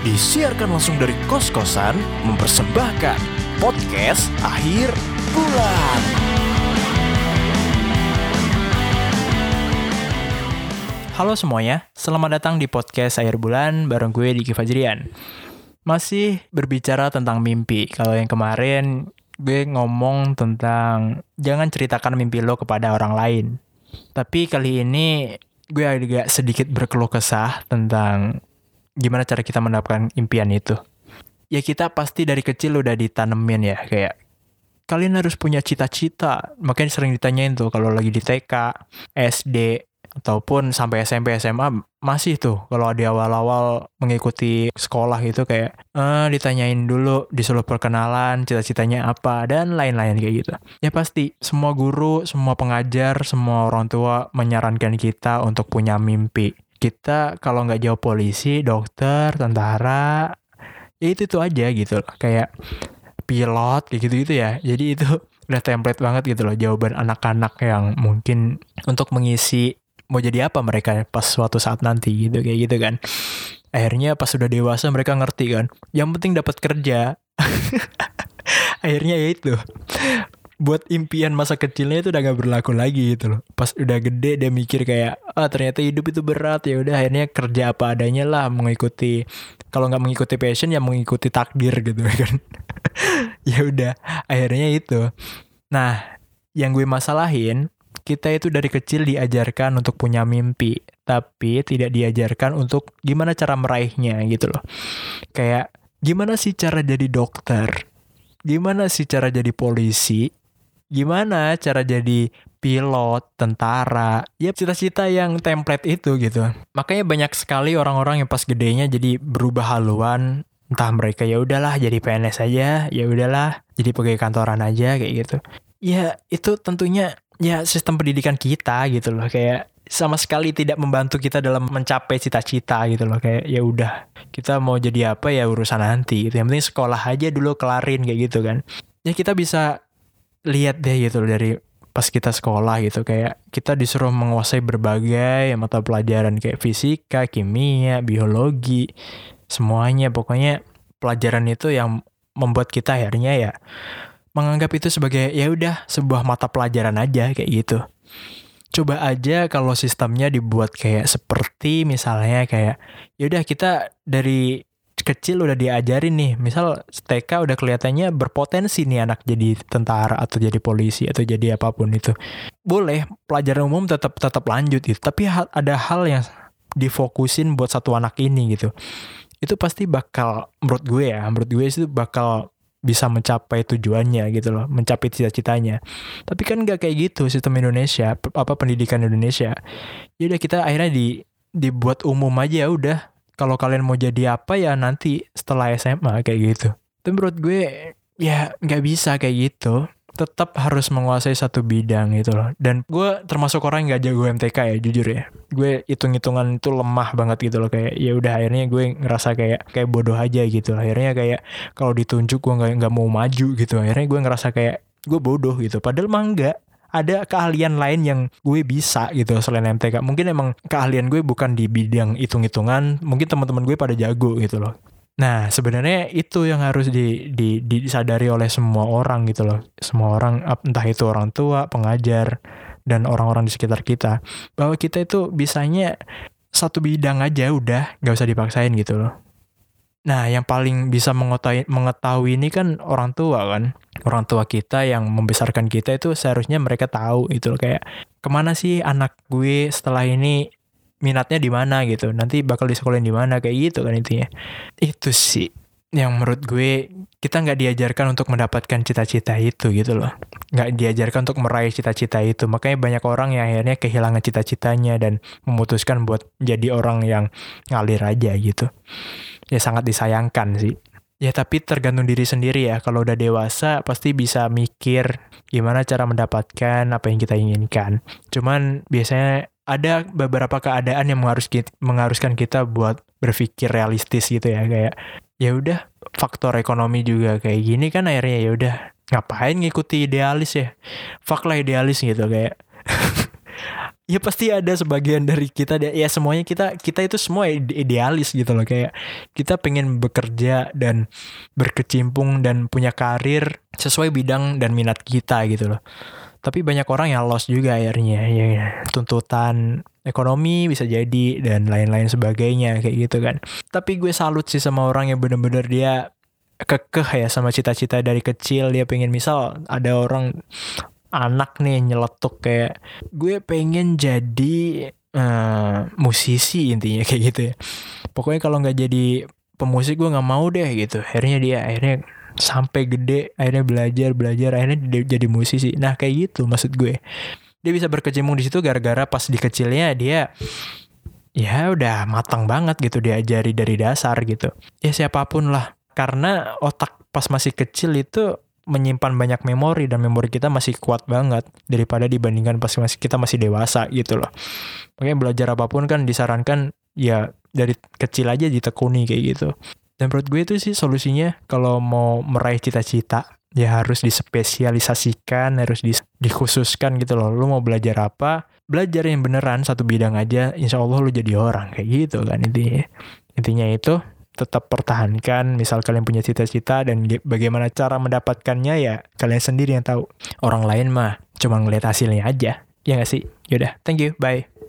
Disiarkan langsung dari kos-kosan mempersembahkan podcast akhir bulan. Halo semuanya, selamat datang di podcast akhir bulan bareng gue Diki Fajrian. Masih berbicara tentang mimpi. Kalau yang kemarin gue ngomong tentang jangan ceritakan mimpi lo kepada orang lain. Tapi kali ini gue agak sedikit berkeluh kesah tentang gimana cara kita mendapatkan impian itu. Ya kita pasti dari kecil udah ditanemin ya kayak kalian harus punya cita-cita. Makanya sering ditanyain tuh kalau lagi di TK, SD, ataupun sampai SMP SMA masih tuh kalau di awal-awal mengikuti sekolah gitu kayak eh, ditanyain dulu disuruh perkenalan cita-citanya apa dan lain-lain kayak gitu ya pasti semua guru semua pengajar semua orang tua menyarankan kita untuk punya mimpi kita kalau nggak jauh polisi dokter tentara ya itu tuh aja gitu loh. Kayak pilot kayak gitu gitu ya. Jadi itu udah template banget gitu loh jawaban anak-anak yang mungkin untuk mengisi mau jadi apa mereka pas suatu saat nanti gitu kayak gitu kan. Akhirnya pas sudah dewasa mereka ngerti kan yang penting dapat kerja. Akhirnya ya itu buat impian masa kecilnya itu udah gak berlaku lagi gitu loh pas udah gede dia mikir kayak ah ternyata hidup itu berat ya udah akhirnya kerja apa adanya lah mengikuti kalau nggak mengikuti passion ya mengikuti takdir gitu kan ya udah akhirnya itu nah yang gue masalahin kita itu dari kecil diajarkan untuk punya mimpi, tapi tidak diajarkan untuk gimana cara meraihnya gitu loh. Kayak gimana sih cara jadi dokter? Gimana sih cara jadi polisi? Gimana cara jadi pilot, tentara, ya cita-cita yang template itu gitu. Makanya banyak sekali orang-orang yang pas gedenya jadi berubah haluan, entah mereka ya udahlah jadi PNS aja, ya udahlah jadi pegawai kantoran aja kayak gitu. Ya itu tentunya ya sistem pendidikan kita gitu loh kayak sama sekali tidak membantu kita dalam mencapai cita-cita gitu loh kayak ya udah kita mau jadi apa ya urusan nanti gitu yang penting sekolah aja dulu kelarin kayak gitu kan ya kita bisa lihat deh gitu dari pas kita sekolah gitu kayak kita disuruh menguasai berbagai mata pelajaran kayak fisika, kimia, biologi, semuanya pokoknya pelajaran itu yang membuat kita akhirnya ya menganggap itu sebagai ya udah sebuah mata pelajaran aja kayak gitu. Coba aja kalau sistemnya dibuat kayak seperti misalnya kayak ya udah kita dari kecil udah diajarin nih, misal TK udah kelihatannya berpotensi nih anak jadi tentara atau jadi polisi atau jadi apa pun itu. Boleh pelajaran umum tetap tetap lanjut gitu, tapi ada hal yang difokusin buat satu anak ini gitu. Itu pasti bakal menurut gue ya, menurut gue itu bakal bisa mencapai tujuannya gitu loh, mencapai cita-citanya. Tapi kan nggak kayak gitu sistem Indonesia, apa pendidikan Indonesia. Ya udah kita akhirnya di dibuat umum aja ya udah. Kalau kalian mau jadi apa ya nanti setelah SMA kayak gitu. Tapi menurut gue ya nggak bisa kayak gitu tetap harus menguasai satu bidang gitu loh. Dan gue termasuk orang yang gak jago MTK ya jujur ya. Gue hitung-hitungan itu lemah banget gitu loh kayak ya udah akhirnya gue ngerasa kayak kayak bodoh aja gitu. Akhirnya kayak kalau ditunjuk gue nggak nggak mau maju gitu. Akhirnya gue ngerasa kayak gue bodoh gitu. Padahal mah enggak ada keahlian lain yang gue bisa gitu selain MTK. Mungkin emang keahlian gue bukan di bidang hitung-hitungan, mungkin teman-teman gue pada jago gitu loh. Nah, sebenarnya itu yang harus di, di, disadari oleh semua orang gitu loh. Semua orang, entah itu orang tua, pengajar, dan orang-orang di sekitar kita. Bahwa kita itu bisanya satu bidang aja udah, gak usah dipaksain gitu loh. Nah, yang paling bisa mengetahui, mengetahui ini kan orang tua kan. Orang tua kita yang membesarkan kita itu seharusnya mereka tahu gitu loh. Kayak, ke mana sih anak gue setelah ini? Minatnya di mana? gitu. Nanti bakal disekolahin di mana? Kayak gitu kan intinya. Itu sih yang menurut gue kita nggak diajarkan untuk mendapatkan cita-cita itu gitu loh. Nggak diajarkan untuk meraih cita-cita itu. Makanya banyak orang yang akhirnya kehilangan cita-citanya dan memutuskan buat jadi orang yang ngalir aja gitu. Ya sangat disayangkan sih ya tapi tergantung diri sendiri ya. Kalau udah dewasa pasti bisa mikir gimana cara mendapatkan apa yang kita inginkan. Cuman biasanya ada beberapa keadaan yang mengharus mengharuskan kita buat berpikir realistis gitu ya. Kayak ya udah faktor ekonomi juga kayak gini kan akhirnya ya udah ngapain ngikuti idealis ya? Fuck lah idealis gitu kayak ya pasti ada sebagian dari kita ya semuanya kita kita itu semua idealis gitu loh. Kayak kita pengen bekerja dan berkecimpung dan punya karir sesuai bidang dan minat kita gitu loh. Tapi banyak orang yang lost juga akhirnya ya. Tuntutan ekonomi bisa jadi dan lain-lain sebagainya kayak gitu kan. Tapi gue salut sih sama orang yang bener-bener dia kekeh ya sama cita-cita dari kecil. Dia pengen misal ada orang anak nih nyeletuk kayak gue pengen jadi uh, musisi intinya kayak gitu ya. Pokoknya kalau nggak jadi pemusik gue nggak mau deh gitu. Akhirnya dia akhirnya sampai gede akhirnya belajar belajar akhirnya jadi musisi. Nah kayak gitu maksud gue. Dia bisa berkecimpung di situ gara-gara pas di kecilnya dia ya udah matang banget gitu diajari dari dasar gitu. Ya siapa pun lah. Karena otak pas masih kecil itu menyimpan banyak memori dan memori kita masih kuat banget daripada dibandingkan pas masih kita masih dewasa gitu loh. Makanya belajar apa pun kan disarankan ya dari kecil aja ditekuni kayak gitu. Dan menurut gue itu sih solusinya kalau mau meraih cita-cita ya harus dispesialisasikan, harus dikhususkan gitu loh. Lu mau belajar apa? Belajar yang beneran satu bidang aja, insya Allah lu jadi orang kayak gitu kan intinya. Intinya itu tetap pertahankan misal kalian punya cita-cita dan bagaimana cara mendapatkannya ya kalian sendiri yang tahu. Orang lain mah cuma ngeliat hasilnya aja. Ya gak sih? Yaudah thank you bye